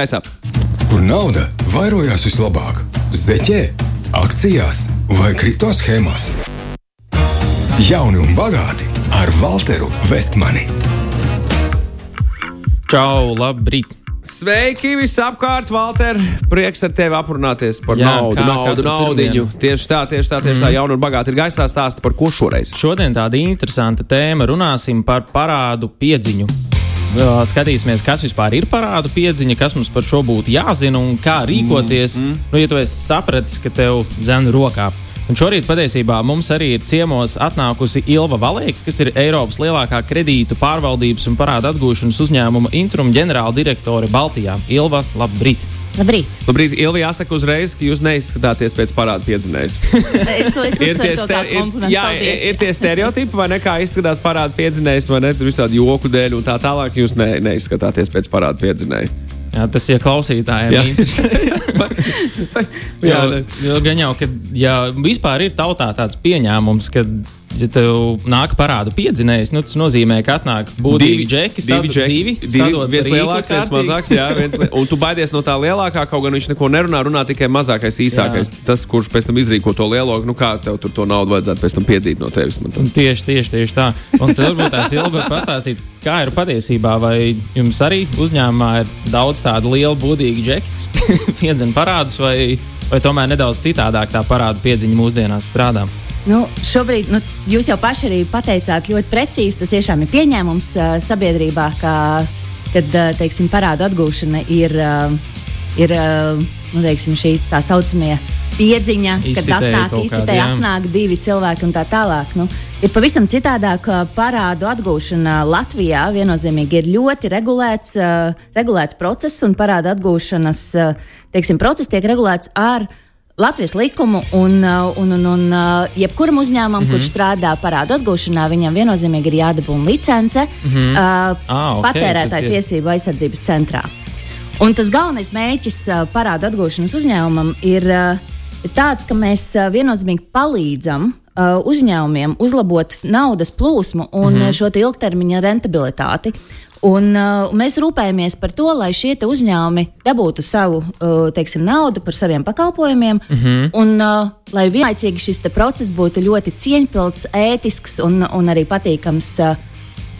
Gaisā. Kur nauda vairojās vislabāk? Zeķē, akcijās vai kripto schēmās? Jauni un bagāti ar Walteru Vestmani. Čau, labrīt! Sveiki, visapkārt, Valter! Prieks ar tevi aprunāties par Jā, naudu, kā naudu, pirmdienu. Tieši tā, tieši tā, tieši mm. tā. Jauna un bagāta ir gaisā stāsta par ko šoreiz. Šodien tāda interesanta tēma. Runāsim par parādu piedziņu. Skatīsimies, kas vispār ir parādu piedziņa, kas mums par šo būtu jāzina un kā rīkoties. Mm. Nu, ja tu esi sapratis, ka tev dzēna rokā. Un šorīt patiesībā mums arī ir ciemos atnākusi Ilva Valēka, kas ir Eiropas lielākā kredītu pārvaldības un parāda atgūšanas uzņēmuma Intrum ģenerāla direktore Baltijā. Ilva, labrīt! Labrīt! Labrīt, Ilvi, jāsaka uzreiz, ka jūs neizskatāties pēc parāda piedzinējas. Es to es ir, tie uzsveru to kā ste- ir, komplimentu. jā, ir, ir tie stereotipi, vai ne? Kā izskatās parāda piedzinējs, vai ne? Tur visādi joku dēļ un tā tālāk. Jūs ne, neizskatāties pēc parāda piedzinēja. Jā, tas ir klausītājiem. Jā. interesanti. Jā, ne. jo gan jau, ka ja vispār ir tautā tāds pieņēmums, ka, ja tev nāk parādu piedzinējs, nu, tas nozīmē, ka atnāk būtīgi džeki, divi džeki, divi, divi viens lielāks, viens mazāks. Jā, viens, li- un tu baidies no tā lielākā, kaut gan viņš neko nerunā, runā tikai mazākais, īsākais. Jā. Tas, kurš pēc tam izrīko to lielo, nu kā tev tur to naudu vajadzētu pēc tam piedzīt no tevis. Tieši, tieši, tieši tā. Un tad varbūt tās ilgi pastāstīt, kā ir patiesībā. Vai jums arī uzņēmumā ir daudz tādu lielu, būdīgu džeku, kas piedzina parādus, vai, vai tomēr nedaudz citādāk tā parādu piedziņa mūsdienās strādā? Nu, šobrīd nu, jūs jau paši arī pateicāt ļoti precīzi. Tas tiešām ir pieņēmums uh, sabiedrībā, ka, kad uh, teiksim, parādu atgūšana ir, uh, ir uh, nu, teiksim, šī tā saucamie piedziņa, kad Izsitēji atnāk, jā. atnāk divi cilvēki un tā tālāk. Nu, ir pavisam citādāk. uh, Parādu atgūšana Latvijā viennozīmīgi ir ļoti regulēts, uh, regulēts process, un parādu atgūšanas uh, teiksim, process tiek regulēts ar Latvijas likumu un, uh, un, un, un uh, jebkuram uzņēmumam, mm -hmm. kurš strādā parādu atgūšanā, viņam viennozīmīgi ir jādabūna licence mm -hmm. uh, Ah, ok, patērētāju tad tiesību aizsardzības centrā. Un tas galvenais mērķis uh, parādu atgūšanas uzņēmumam ir tāds, ka mēs viennozīmīgi palīdzam uzņēmumiem uzlabot naudas plūsmu un mm -hmm. šo te ilgtermiņa rentabilitāti. Un, uh, mēs rūpējamies par to, lai šie uzņēmumi dabūtu savu uh, teiksim, naudu par saviem pakalpojumiem, mm -hmm. un uh, lai vienlaicīgi šis process būtu ļoti cieņpilns, ētisks un, un arī patīkams uh,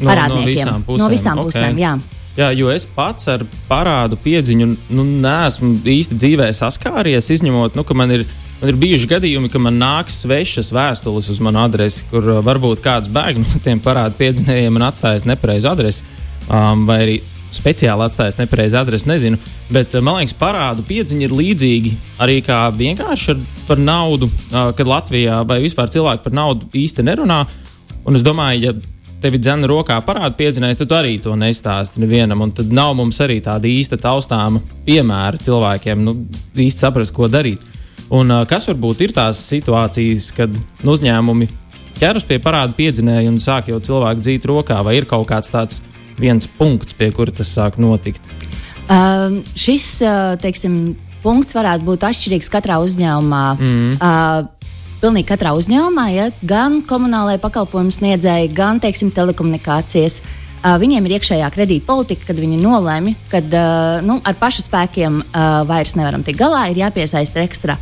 No- no parādniekiem. visām pusēm, No visām ok. pusēm jā. Jā, jo es pats ar parādu piedziņu nu, neesmu īsti dzīvē saskāries, izņemot, nu, ka man ir. Man ir bijuši gadījumi, ka man nāks svešas vēstules uz manu adresi, kur uh, varbūt kāds bēg no tiem parādu piedzinējiem un atstājas nepareizu adresi, um, vai arī speciāli atstājas nepareizu adresi, nezinu. Bet uh, man liekas, parādu piedziņa ir līdzīga arī kā vienkārši ar, par naudu, uh, kad Latvijā vai vispār cilvēki par naudu īsti nerunā. Un es domāju, ja tev ir dzēna rokā parāda piedzinājums, tad tu arī to nestāsti nevienam. Un tad nav mums arī tāda īsta taustāma piemēra cilvēkiem, nu, īsti saprast, ko darīt. Un uh, kas varbūt ir tās situācijas, kad uzņēmumi ķeras pie parāda piedzinēja un sāk jau cilvēku dzīt rokā, vai ir kaut kāds tāds viens punkts, pie kura tas sāk notikt? Uh, šis uh, teiksim, punkts varētu būt atšķirīgs katrā uzņēmumā. Mm. Uh, pilnīgi katrā uzņēmumā, ja, gan komunālajai pakalpojumu sniedzēji, gan teiksim, telekomunikācijas. Uh, viņiem ir iekšējā kredīta politika, kad viņi nolēma, ka uh, nu, ar pašu spēkiem uh, vairs nevaram tikt galā, ir jāpiesaista ekstra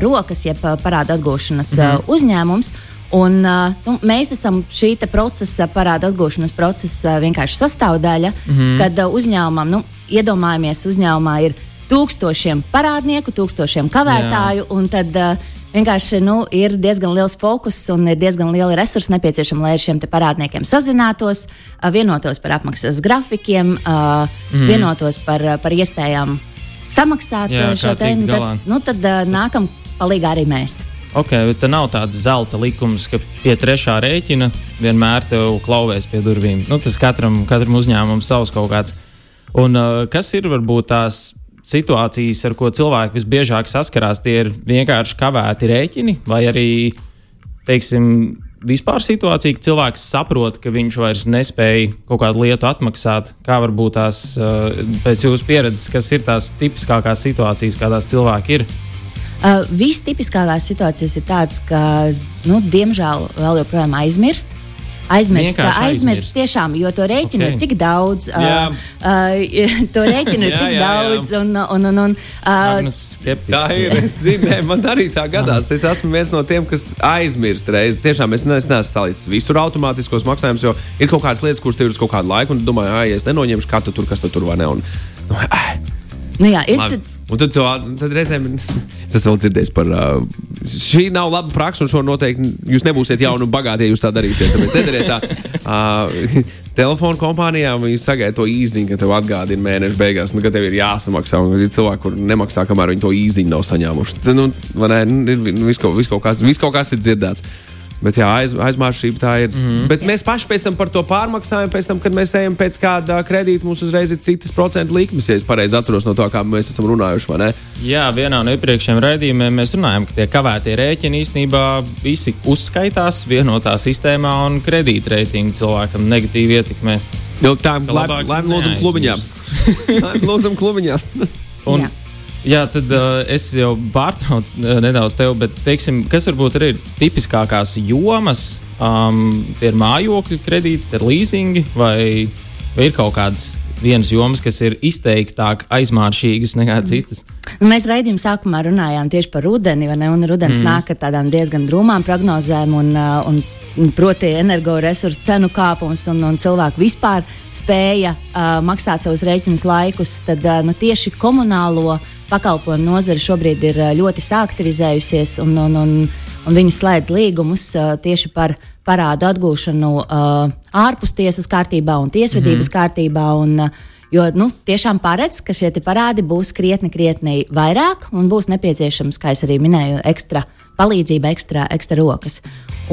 rokas, jeb parāda atgūšanas mm. uzņēmums. Un, nu, mēs esam šī procesa, parāda atgūšanas procesa vienkārši sastāvdaļa, mm -hmm. kad uzņēmumam, nu, iedomājamies, uzņēmumā ir tūkstošiem parādnieku, tūkstošiem kavētāju, un tad uh, vienkārši nu, ir diezgan liels fokus un ir diezgan liela resursa nepieciešama, lai ar šiem parādniekiem sazinātos, vienotos par apmaksas grafikiem, mm. vienotos par, par iespējām samaksāt Jā, šo te. Tad, nu, tad uh, nākam palīgā arī mēs. Ok, bet tā nav tāds zelta likums, ka pie trešā rēķina vienmēr tev klauvēs pie durvīm. Nu, tas katram, katram uzņēmumam savs kaut kāds. Un uh, kas ir varbūt tās situācijas, ar ko cilvēki visbiežāk saskarās, tie ir vienkārši kavēti rēķini, vai arī, teiksim, vispār situācija, ka cilvēks saprot, ka viņš vairs nespēja kaut kādu lietu atmaksāt. Kā varbūt tās, uh, pēc jūsu pieredzes, kas ir tās tipiskākās situācijas, kādās cilvēki ir? Uh, Vistipiskākās situācijas ir tādas, ka, nu, diemžēl, vēl joprojām aizmirst. Aizmirst, aizmirst aizmirst. tiešām, jo to rēķinu Ok. ir tik daudz. Jā. Uh, uh, to rēķinu ir Jā, tik jā, jā. daudz. Un, un, un, un, uh. Tā ir. Es zinu, nē, man arī tā gadās. Es esmu viens no tiem, kas aizmirst reizi. Tiešām es, ne, es neesmu salīdzinājis visur automātiskos maksājumus, jo ir kaut kādas lietas, kuras tev ir uz kaut kādu laiku, un tu domā, ah, ja es nenoņemšu katru tur, kas tu tur vai ne. Un, nu, ai, nu, jā, ir Un tad, to, tad reizēm es esmu dzirdējis par. Uh, šī nav laba praksa, un šo noteikti jūs nebūsiet jauni un bagāti, ja jūs tā darīsiet. Tāpēc nedariet tā. Uh, Telefonu kompānijām viņi sagaida to īziņu, ka tev atgādina mēneša beigās, nu, ka tev ir jāsamaksā. Ir cilvēki, kuriem nemaksā, kamēr viņi to īziņu nav saņēmuši. Tad, nu, ne, nu, ir viss kaut, vis kaut, kas- vis kaut kas ir dzirdēts. Bet jā, aiz, aizmāršība tā ir. Mm -hmm. Bet mēs paši pēc tam par to pārmaksājam. Pēc tam, kad mēs ejam pēc kāda kredīta, mums uzreiz ir citas procentu likmes, ja es pareizi atceros no tā, kā mēs esam runājuši. vai ne? Jā, vienā no iepriekšējiem raidījumiem mēs runājām, ka tie kavētie rēķini īstenībā visi uzskaitās vienotā sistēmā un kredītreitingu cilvēkam negatīvi ietekmē. Nu, tā ir labāk labi, lūdzam, klubiņā. Laim, lūdzam, klubiņā. Un, Jā. tad uh, es jau pārtraucu uh, nedaudz tevi, bet teiksim, kas varbūt arī ir tipiskākās jomas? Um, tie ir mājokļu kredīti, ir leasingi vai, vai ir kaut kādas vienas jomas, kas ir izteiktāk aizmāršīgas nekā citas? Nu, Mēs raidījuma sākumā runājām tieši par rudeni, un rudens mm. nāk ar tādām diezgan drūmām prognozēm. Un, un, un Proti, energoresursu cenu kāpums un, un cilvēku vispār spēja uh, maksāt savus rēķinus laikus, tad uh, nu, tieši komunālo pakalpojumu nozare šobrīd ir ļoti sāktivizējusies un, un, un, un viņi slēdz līgumus tieši par parādu atgūšanu ārpus tiesas kārtībā un tiesvedības mm. kārtībā. Un, Jo nu, tiešām paredz, ka šie parādi būs krietni, krietni vairāk un būs nepieciešams, kā jau minēju, ekstra palīdzība, ekstra, ekstra rokas.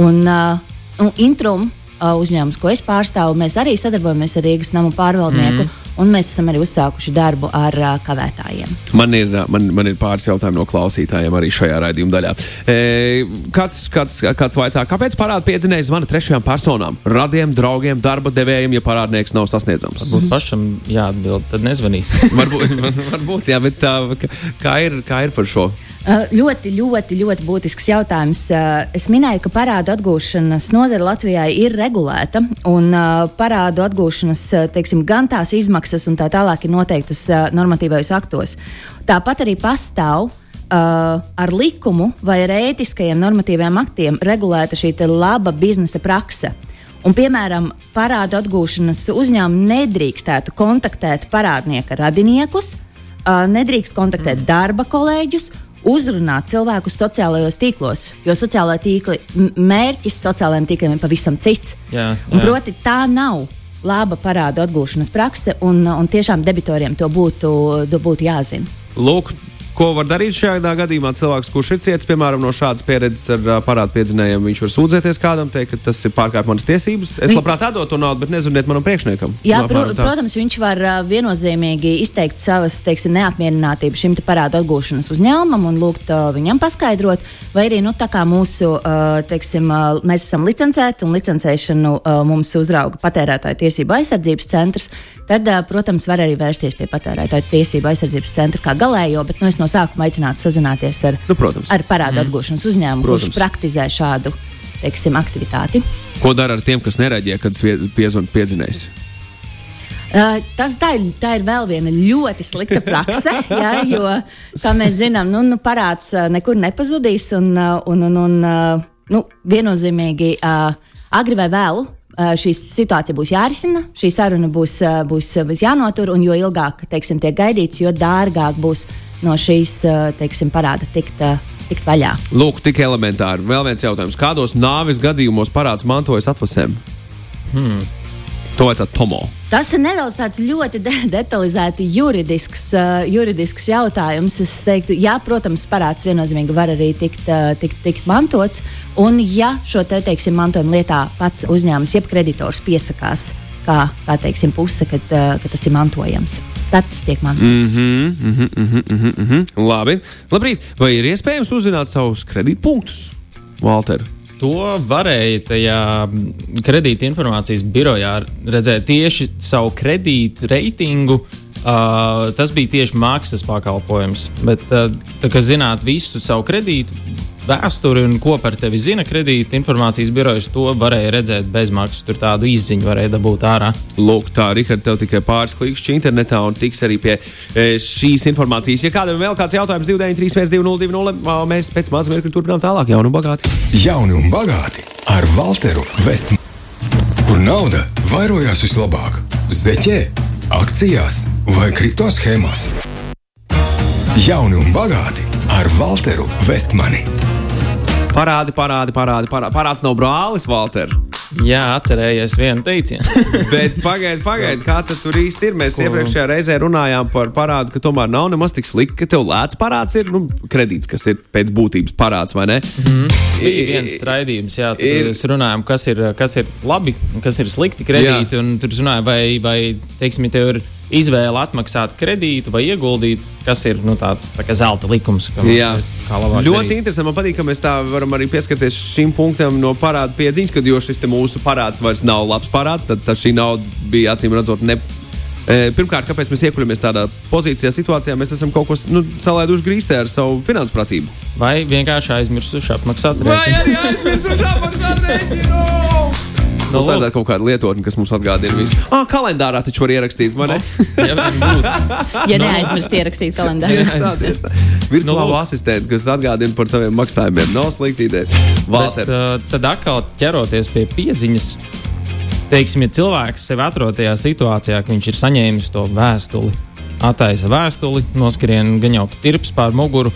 Un, uh, un Intrum uh, uzņēmums, ko es pārstāvu, mēs arī sadarbojamies ar Rīgas namu pārvaldnieku, mm. Un mēs esam arī uzsākuši darbu ar uh, kavētājiem. Man ir, man, man ir pāris jautājumi no klausītājiem arī šajā raidījuma daļā. E, kāds, kāds, kāds vaicā, kāpēc parāda piedzinēji zvana trešajām personām? Radiem, draugiem, darba devējiem, ja parādnieks nav sasniedzams? Būtu pašam jāatbild, tad nezvanīs. varbūt, varbūt, jā, bet tā, kā, ir, kā ir par šo? Uh, ļoti, ļoti, ļoti būtisks jautājums. Uh, es minēju, ka parādu atgūšanas nozare Latvijā ir regulēta, un uh, parādu atgūšanas teiksim, gan tās izmaksas un tā tālāk ir noteiktas uh, normatīvajos aktos. Tāpat arī pastāv. Uh, ar likumu vai ar ētiskajiem normatīviem aktiem regulēta šī laba biznesa prakse. Un, piemēram, parādu atgūšanas uzņēmumi nedrīkstētu kontaktēt parādnieka radiniekus, uh, nedrīkst kontaktēt darba kolēģus, uzrunāt cilvēkus sociālajos tīklos, jo sociālā tīkla mērķis sociālajiem tīkliem ir pavisam cits. Jā, Un, jā. proti, tā nav laba parādu atgūšanas prakse, un, un tiešām debitoriem to būtu, to būtu jāzina. Lūk, ko var darīt šajā gadījumā cilvēks, kurš ir ciets, piemēram, no šādas pieredzes ar parādu piedzinējumiem. Viņš var sūdzēties kādam, teikt, ka tas ir pārkāpums manas tiesības. Es labprāt atdotu naudu, bet nezvaniet manam priekšniekam. Jā, pro, protams, viņš var viennozīmīgi izteikt savas teiksim, neapmierinātību šim te parādu atgūšanas uzņēmumam un lūgt viņam paskaidrot, vai arī nu, tā kā mūsu, teiksim, mēs esam licencēti un licencēšanu mums uzrauga patērētāju tiesību aizsardzības centrs, tad, protams, var arī vērsties pie patērētāju tiesību aizsardzības centra kā galējo, bet nu, es no sākuma aicinātu sazināties ar, Nu, protams. ar parādu mm. atgūšanas uzņēmumu, Protams. kurš praktizē šādu teiksim, aktivitāti. Ko dara ar tiem, kas nereaģē, kad piezvanīt piedzinējs? Uh, tas tā ir, tā ir vēl viena ļoti slikta prakse, jā, jo, kā mēs zinām, nu, nu, parāds nekur nepazudīs. Un, un, un, un, nu, viennozīmīgi, uh, agri vai vēlu, šī situācija būs jārisina, šī saruna būs, būs, būs jānotur, un jo ilgāk teiksim, tiek gaidīts, jo dārgāk būs no šīs uh, teiksim, parāda tikt, uh, tikt vaļā. Lūk, tik elementāri. Vēl viens jautājums. Kādos nāves gadījumos parāds mantojas atvasēm? Hmm. To vajadzētu Tomo. Tas ir nedaudz tāds ļoti de detalizēts juridisks, uh, juridisks jautājums. Es teiktu, jā, protams, parāds viennozīmīgi var arī tikt, uh, tikt, tikt mantots. Un, ja šo te, teiksim, mantojuma lietā pats uzņēmums, jeb kreditors piesakās, kā, kā teiksim, puse, kad, uh, kad tas ir mantojams, tad tas tiek mantots. Mm. Mm -hmm, mm -hmm, mm -hmm, mm -hmm. Labi. Labrīt. Vai ir iespējams uzzināt savus kredītpunktus, Walter? To varēja tajā kredīta informācijas birojā redzēt tieši savu kredītu reitingu. Uh, tas bija tieši maksas pakalpojums. Bet, uh, tā kā zināt visu savu kredītu vēsturi un ko par tevi zina kredīta informācijas birojas, to varēja redzēt bezmaksas. Tur tādu izziņu varēja dabūt ārā. Lūk, tā, Rihard, tev tikai pāris klikšķi internetā un tiks arī pie e, šīs informācijas. Ja kādam vēl kāds jautājums 293, 202, mēs pēc mazā mirkļa turpinām tālāk, jaunu un bagāti. Jauni un bagāti ar Walteru Vestmanu. Kur nauda vairojās vislabāk? Zeķē, akcijās vai kripto schēmās? Jauni un bagāti ar Walteru Vestmani. Parādi, parādi, parādi. parādi. Parāds nav brālis, Valter. Jā, atcerējies vienu teicienu. Bet pagaidi, pagaidi, kā tur īsti ir. Mēs Ko? iepriekšējā reizē runājām par parādu, ka tomēr nav nemaz tik slikti, ka tev lēts parāds ir nu, kredīts, kas ir pēc būtības parāds, vai ne? Bija viens straidījums, jā, tur ir- runājām, kas ir, kas ir labi, un kas ir slikti kredīti. un Tur runājām, vai, vai teiksim, tev ir izvēle atmaksāt kredītu vai ieguldīt, kas ir nu, tāds tā zelta likums. Ka, Jā, ļoti darīt. interesanti. Man patīk, ka mēs tā varam arī pieskarties šim punktam no parāda piedziņas, kad jo šis mūsu parāds vairs nav labs parāds, tad, tad šī nauda bija acīm redzot. Ne, e, Pirmkārt, kāpēc mēs iekļāmies tādā pozīcijā, situācijā, mēs esam kaut ko nu, salaiduši grīstē ar savu finansu pratību. Vai vienkārši aizmirsuši apmaksāt rēķinu? arī aizmirsuši apmaksāt rēķinu? Nu, Mums lūk. vajadzētu kaut kādu lietotni, kas mums atgādina visu. Ah, kalendārā taču var ierakstīt, vai ne? Ja vien būtu. Ja neaizmirst ierakstīt kalendārā. Tieši tā, tieši tā. Virtuālo asistentu, kas atgādina par taviem maksājumiem, nav slikta ideja. Bet, Valter, uh, tad atkal ķeroties pie piedziņas, teiksim, ja cilvēks sev atrod tajā situācijā, ka viņš ir saņēmis to vēstuli, attaisa vēstuli, noskrien gan jau tirps pār muguru,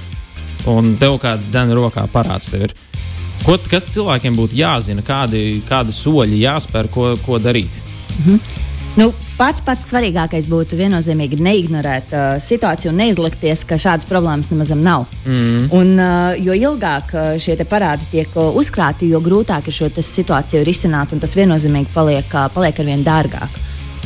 un tev kāds dzēna rokā parāds tev ir. Ko, kas cilvēkiem būtu jāzina, kādi, kādi soļi jāspēr, ko, ko darīt? Nu, pats pats svarīgākais būtu viennozīmīgi neignorēt uh, situāciju un neizlikties, ka šādas problēmas nemaz nav. Mm. Un, uh, jo ilgāk uh, šie parādi tiek uh, uzkrāti, jo grūtāk ir šo situāciju risināt, un tas viennozīmīgi paliek, uh, paliek ar vien dārgāk.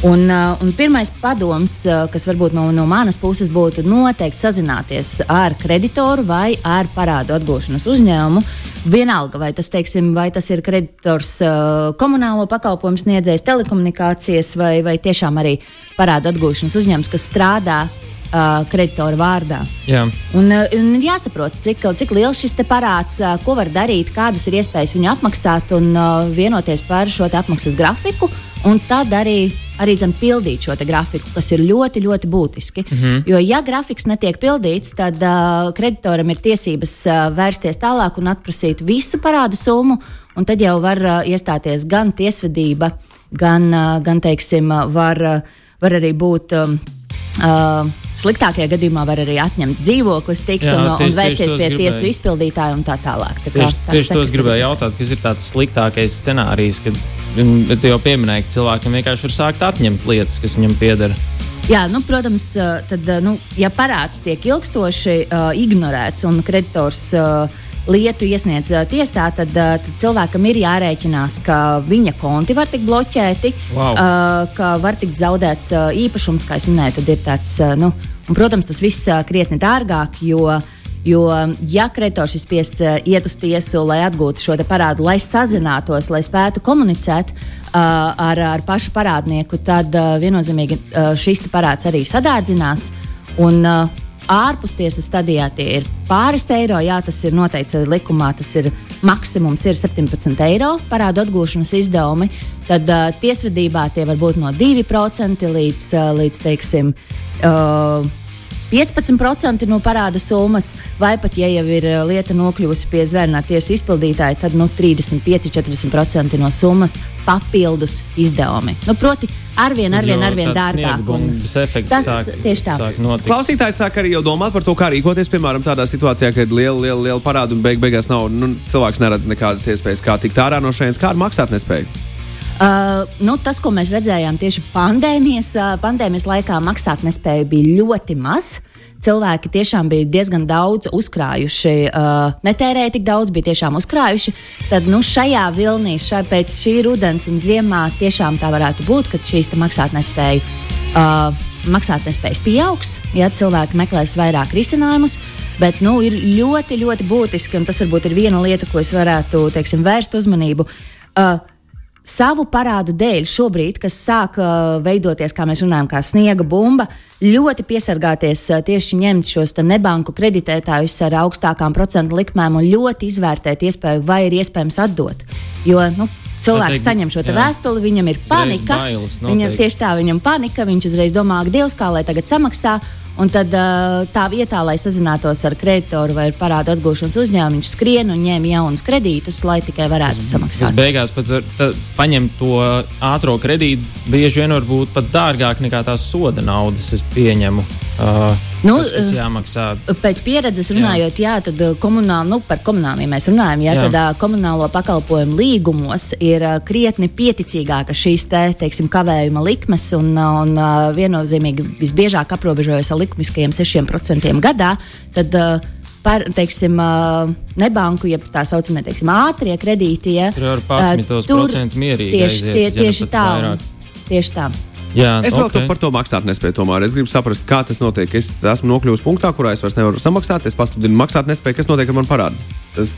Un, uh, un pirmais padoms, uh, kas varbūt no, no manas puses būtu noteikti sazināties ar kreditoru vai ar parādu atgūšanas uzņēmumu. Vienalga, vai tas, teiksim, vai tas ir kreditors, uh, komunālo pakalpojumu sniedzējs, telekomunikācijas vai, vai tiešām arī parādu atgūšanas uzņēmums, kas strādā uh, kreditora vārdā. Jā. Un, uh, un jāsaprot, cik, cik liels šis parāds, uh, ko var darīt, kādas ir iespējas viņu apmaksāt un uh, vienoties par šo apmaksas grafiku. Un tad arī, arī zin, pildīt šo grafiku, kas ir ļoti, ļoti būtiski. Mm -hmm. Jo, ja grafiks netiek pildīts, tad uh, kreditoram ir tiesības uh, vērsties tālāk un atprasīt visu parāda summu. Un tad jau var uh, iestāties gan tiesvedība, gan, uh, gan teiksim, uh, var, uh, var arī būt. Um, Uh, sliktākajā gadījumā var arī atņemt dzīvoklis, tikt Jā, un, un tieši- vērsties tieši tos pie tiesu gribēju. izpildītāja un tā tālāk. Tā kā Tieši, tieši to sekas es ir gribēju jautāt, kas ir tāds sliktākais scenārijs, kad jau pieminēji, ka cilvēkam vienkārši var sākt atņemt lietas, kas viņam pieder. Jā, nu, protams, tad, nu, ja parāds tiek ilgstoši uh, ignorēts un kreditors uh, lietu iesniedz tiesā, tad, tad cilvēkam ir jārēķinās, ka viņa konti var tikt bloķēti, Wow. ka var tikt zaudēts īpašums, kā jau minēju, tad ir tāds, nu, un, protams, tas viss krietni dārgāk. Jo, Jo, ja kreditors ir spiests iet uz tiesu, lai atgūtu šo parādu, lai sazinātos, lai spētu komunicēt uh, ar, ar pašu parādnieku, tad uh, viennozīmīgi uh, šis parāds arī sadārdzinās. Un, uh, ārpus tiesas stadijā tie ir pāris eiro. Jā, tas ir noteikts likumā. Tas ir maksimums ir 17 eiro parādu atgūšanas izdevumi. Tad uh, tiesvedībā tie var būt no 2% līdz, uh, līdz teiksim, uh, 15% no parāda summas, vai pat, ja jau ir uh, lieta nokļuvusi pie zvērnā tiesu izpildītāja, tad nu, 35-40% no summas papildus izdevumi. Nu, proti, arvien, arvien, arvien dārgāk. un- Tas sāk, tieši tā. sāk notikt. Klausītājs sāk arī jau domāt par to, kā rīkoties, piemēram, tādā situācijā, kad ir liela, liela, liela parāda un beig beigās nav. Nu, cilvēks neredz nekādas iespējas, kā tikt ārā no šejienes, kā ar maksātnespēju. Uh, nu, tas, ko mēs redzējām tieši pandēmijas, uh, pandēmijas laikā, maksātnespēja bija ļoti maz. Cilvēki tiešām bija diezgan daudz uzkrājuši, uh, netērēja tik daudz, bija tiešām uzkrājuši. Tad nu, šajā vilnī, šai, pēc šī rudens un ziemā, tiešām tā varētu būt, ka šīs maksātnespēja. Uh, Maksātnespējas pieaugs, ja cilvēki meklēs vairāk risinājumus, bet nu, ir ļoti, ļoti būtiski, un tas varbūt ir viena lieta, ko es varētu teiksim, vērst uzmanību. Uh, savu parādu dēļ, šobrīd, kas sāk uh, veidoties, kā mēs runājam, kā sniega bumba, ļoti piesargāties uh, tieši ņemt šos nebanku kreditētājus ar augstākām procentu likmēm un ļoti izvērtēt iespēju, vai ir iespējams atdot. Jo, nu, Cilvēks teikt, saņem šo vēstuli, viņam ir panika. bailes Viņam noteikti. tieši tā, viņam panika, viņš uzreiz domā, ka Dievs kā lai tagad samaksā. Un tad tā vietā, lai sazinātos ar kreditoru vai ar parādu atgūšanas uzņēmumu, viņš skrien un ņem jaunus kredītus, lai tikai varētu Kas samaksāt. beigās pat var ta, paņemt to ātrā kredītu, bieži vien var būt pat dārgāk nekā tās soda naudas, es pieņemu. Uh, Nu, nu, kas, jāmaksā. Pēc pieredzes runājot, jā, tad uh, komunāli, nu, par komunāliem ja mēs runājam, jā, Jā. tad uh, komunālo pakalpojumu līgumos ir uh, krietni pieticīgāka šīs te, teiksim, kavējuma likmes un, un uh, viennozīmīgi visbiežāk aprobežojas ar likumiskajiem 6% gadā. Tad, uh, Par, teiksim, uh, nebanku, jeb tā saucamie teiksim, ātrie kredīti. Ja, Tur var uh, 11% mierīgi Tieši, aiziet, tie, ja ne tieši tā. vairāk. Tieši tā. Jā, Es vēl okay. par to maksāt nespēju. Tomēr es gribu saprast, kā tas notiek. Es esmu nokļuvis punktā, kurā es vairs nevaru samaksāt. Es pasludinu maksāt nespēju, kas notiek ar manu parādu. Tas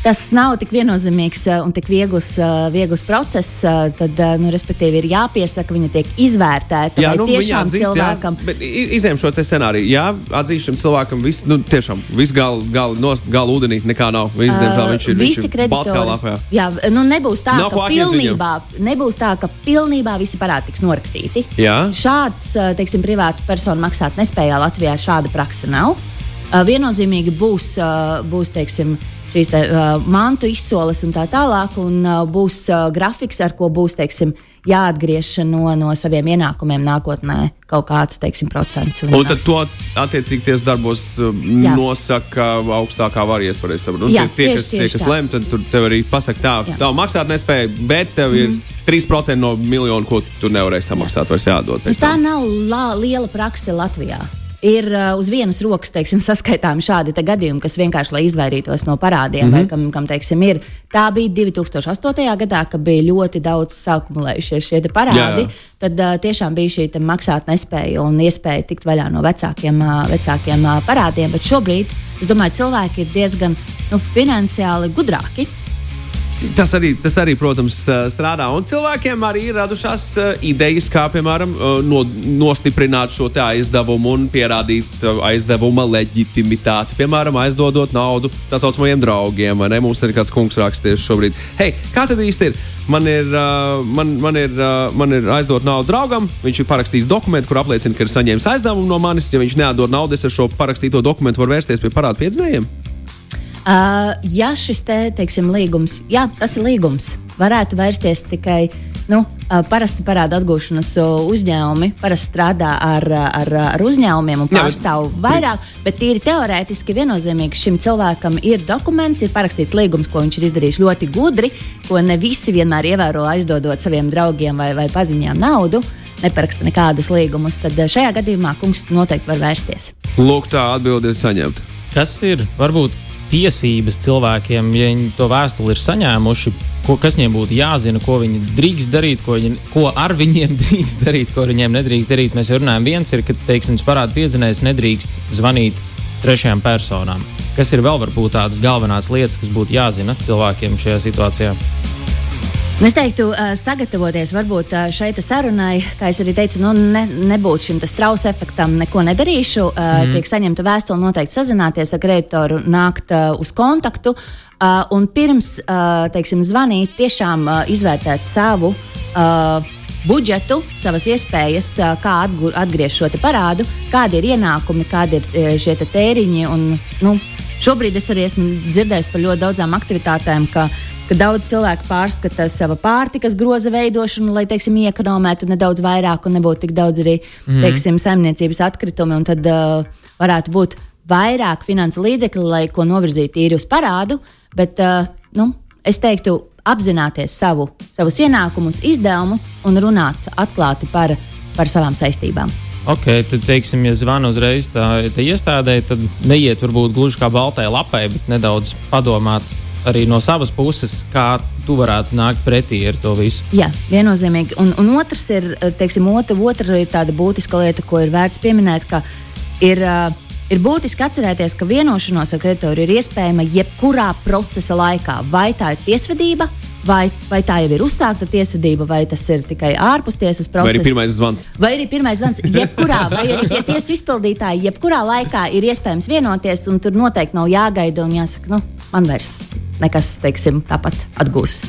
Tas nav tik viennozīmīgs uh, un tik viegls, uh, viegls process. uh, Tad, nu, respektīvi, ir jāpiesaka, viņa tiek izvērtēta. Jā, nu, tiešām atzīst, cilvēkam jā, bet i- izējām šo scenāriju. Jā, atzīst šim cilvēkam, viss, nu, tiešām, viss gala gal, nost- gala ūdenī nekā nav. Viss, diemžēl, viņš ir, Uh, visi viņš ir kā kreditori. Jā, nu nebūs tā, Nav ka pilnībā, nebūs tā, ka pilnībā visi parādi tiks norakstīti. Jā. Šāds, uh, teiksim, privātu personu maksāt nespējā Latvijā šāda praksa nav. Uh, Viennozīmīgi būs, uh, būs teiksim, šīs te, mantu izsoles un tā tālāk, un būs grafiks, ar ko būs teiksim, jāatgriež no, no saviem ienākumiem nākotnē kaut kāds teiksim, procents. Un, Un tad to attiecīgi tiesas darbos um, Jā. nosaka augstākā vara iespējas. Nu, tie, tie, kas, tie, kas tā. lem, tad tur arī pasaka, tā, tā maksāt nespēja, bet tev ir 3% no miljonu, ko tu nevarēsi samaksāt, vairs jādod. Tā nav la, liela praksa Latvijā. Ir uh, uz vienas rokas teiksim, saskaitāmi šādi gadījumi, kas vienkārši lai izvairītos no parādiem, mm -hmm. vai kam, kam teiksim, ir. Tā bija 2008. gadā, kad bija ļoti daudz sākumulējušies šie parādi. Jā, jā. Tad uh, tiešām bija šī te maksāt nespēja un iespēja tikt vaļā no vecākiem, uh, vecākiem uh, parādiem. Bet šobrīd, es domāju, cilvēki ir diezgan nu, finansiāli gudrāki. Tas arī, tas arī, protams, strādā. Un cilvēkiem arī ir radušās idejas, kā, piemēram, no, nostiprināt šo aizdevumu un pierādīt aizdevuma leģitimitāti. Piemēram, aizdodot naudu tā saucamajiem draugiem. Mums ir kāds kungs rakstīts šobrīd. Hei, kā tad īsti ir? Man ir, man, man ir, man ir aizdot naudu draugam, viņš ir parakstījis dokumentu, kur apliecina, ka ir saņēmis aizdevumu no manis. Ja viņš neatdod naudu, es ar šo parakstīto dokumentu varu vērsties pie parādu piedzinējiem. Uh, ja šis te, teiksim, līgums, jā, tas ir līgums, varētu vērsties tikai nu, uh, parasti parāda atgūšanas uh, uzņēmumi, parasti strādā ar, uh, ar, ar uzņēmumiem un Jā, pārstāv vairāk, bet tīri teorētiski viennozīmīgi šim cilvēkam ir dokuments, ir parakstīts līgums, ko viņš ir izdarījis ļoti gudri, ko ne visi vienmēr ievēro aizdodot saviem draugiem vai, vai paziņām naudu. Neparaksta nekādus līgumus, tad šajā gadījumā kungs noteikti var vērsties. Lūk, tā atbilde ir saņemta. Kas ir varbūt tiesības cilvēkiem, ja viņi to vēstuli ir saņēmuši, ko, kas viņiem būtu jāzina, ko viņi drīkst darīt, ko, viņi, ko ar viņiem drīkst darīt, ko ar viņiem nedrīkst darīt. Mēs jau runājam, viens ir, ka, teiksim, parāda piedzinējs nedrīkst zvanīt trešajām personām. Kas ir vēl varbūt tādas galvenās lietas, kas būtu jāzina cilvēkiem šajā situācijā? Nu, Es teiktu, uh, sagatavoties varbūt uh, šai sarunai, kā es arī teicu, nu, ne, nebūt šim te strausa efektam, neko nedarīšu. Uh, mm. Tiek saņemta vēstule, noteikti sazināties ar kreditoru, nākt uh, uz kontaktu. Uh, un pirms, uh, teiksim, zvanīt, tiešām uh, izvērtēt savu. Uh, Budžetu, savas iespējas, uh, kā atgriezt šo parādu, kādi ir ienākumi, kādi ir uh, šie tēriņi. Un, nu, šobrīd es arī esmu dzirdējis par ļoti daudzām aktivitātēm, ka ka daudz cilvēku pārskata savu pārtikas groza veidošanu, lai, teiksim, iekonomētu nedaudz vairāk un nebūtu tik daudz arī, mm. teiksim, saimniecības atkritumi. Un tad uh, varētu būt vairāk finansu līdzekļu, lai ko novirzītu īri uz parādu. Bet, uh, nu, es teiktu, apzināties savu, savus ienākumus, izdevumus un runāt atklāti par, par savām saistībām. Ok, tad, teiksim, ja zvanu uzreiz tā, tā iestādē, tad neiet varbūt gluži kā baltai lapai, bet nedaudz padomāt arī no savas puses, kā tu varētu nākt pretī ar to visu. Jā, viennozīmīgi. Un, un otrs ir, teiksim, otra, otra ir tāda būtiska lieta, ko ir vērts pieminēt, ka ir, uh, ir būtiski atcerēties, ka vienošanos ar kreditoru ir iespējama jebkurā procesa laikā. Vai tā ir tiesvedība, vai, vai tā jau ir uzsākta tiesvedība, vai tas ir tikai ārpus tiesas process. Vai arī pirmais zvans? Vai arī pirmais zvans, jebkurā, vai arī tie tiesu izpildītāji, jebkurā laikā ir iespējams vienoties, un tur noteikti nav jāgaida un jāsaka, nu, man vairs nekas, teiksim, tāpat atgūs.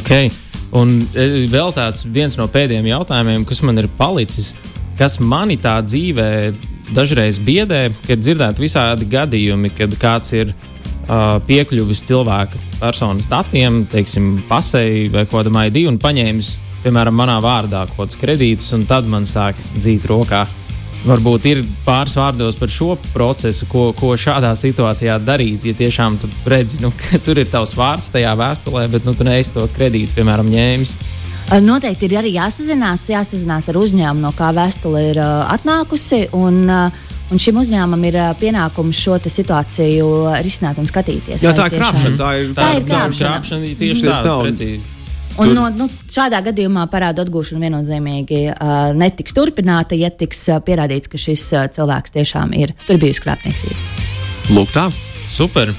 Okay. Un e, vēl tāds viens no pēdējiem jautājumiem, kas man ir palicis, kas manī tā dzīvē dažreiz biedē, kad dzirdēt visādi gadījumi, kad kāds ir uh, piekļuvis cilvēka personas datiem, teiksim, pasēji vai kaut kādam ID un paņēmis, piemēram, manā vārdā kaut kādus kredītus, un tad man sāk dzīt rokā. Varbūt ir pāris vārdos par šo procesu, ko, ko šādā situācijā darīt. Ja tiešām tu redzi, nu, ka tur ir tavs vārds tajā vēstulē, bet nu, tu neesi to kredītu, piemēram, ņēmis. Noteikti ir arī jāsazinās, jāsazinās ar uzņēmumu, no kā vēstule ir uh, atnākusi. Un, uh, Un šim uzņēmumam ir pienākums šo situāciju risināt un skatīties. Jā, tā ir krāpšana. Tā ir, tā ir krāpšana. krāpšana tieši tā, tā precīzi. Un no, nu, šādā gadījumā parādu atgūšana viennozīmīgi uh, netiks turpināta, ja tiks uh, pierādīts, ka šis uh, cilvēks tiešām ir tur bijusi krāpniecība. Lūk, tā. Super.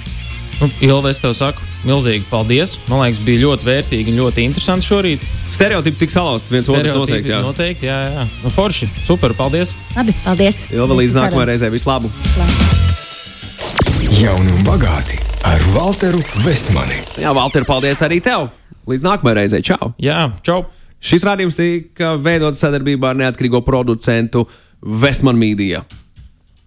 Nu, Ilva, es tev saku, milzīgi paldies. Man liekas, bija ļoti vērtīgi un ļoti interesanti šorīt. Stereotipi tik salauzti viens otrs noteikti. Jā, noteikti, jā, jā. Nu, forši, super, paldies. Labi, paldies. Ilva, līdz nākamajai reizei vislabāk. Jauni un bagāti ar Walteru Vestmani. Jā, Valter, paldies arī tev. Līdz nākamajai reizei. Čau! Jā, čau! Šis rādījums tika veidots sadarbībā ar neatkarīgo producentu Vestman Media.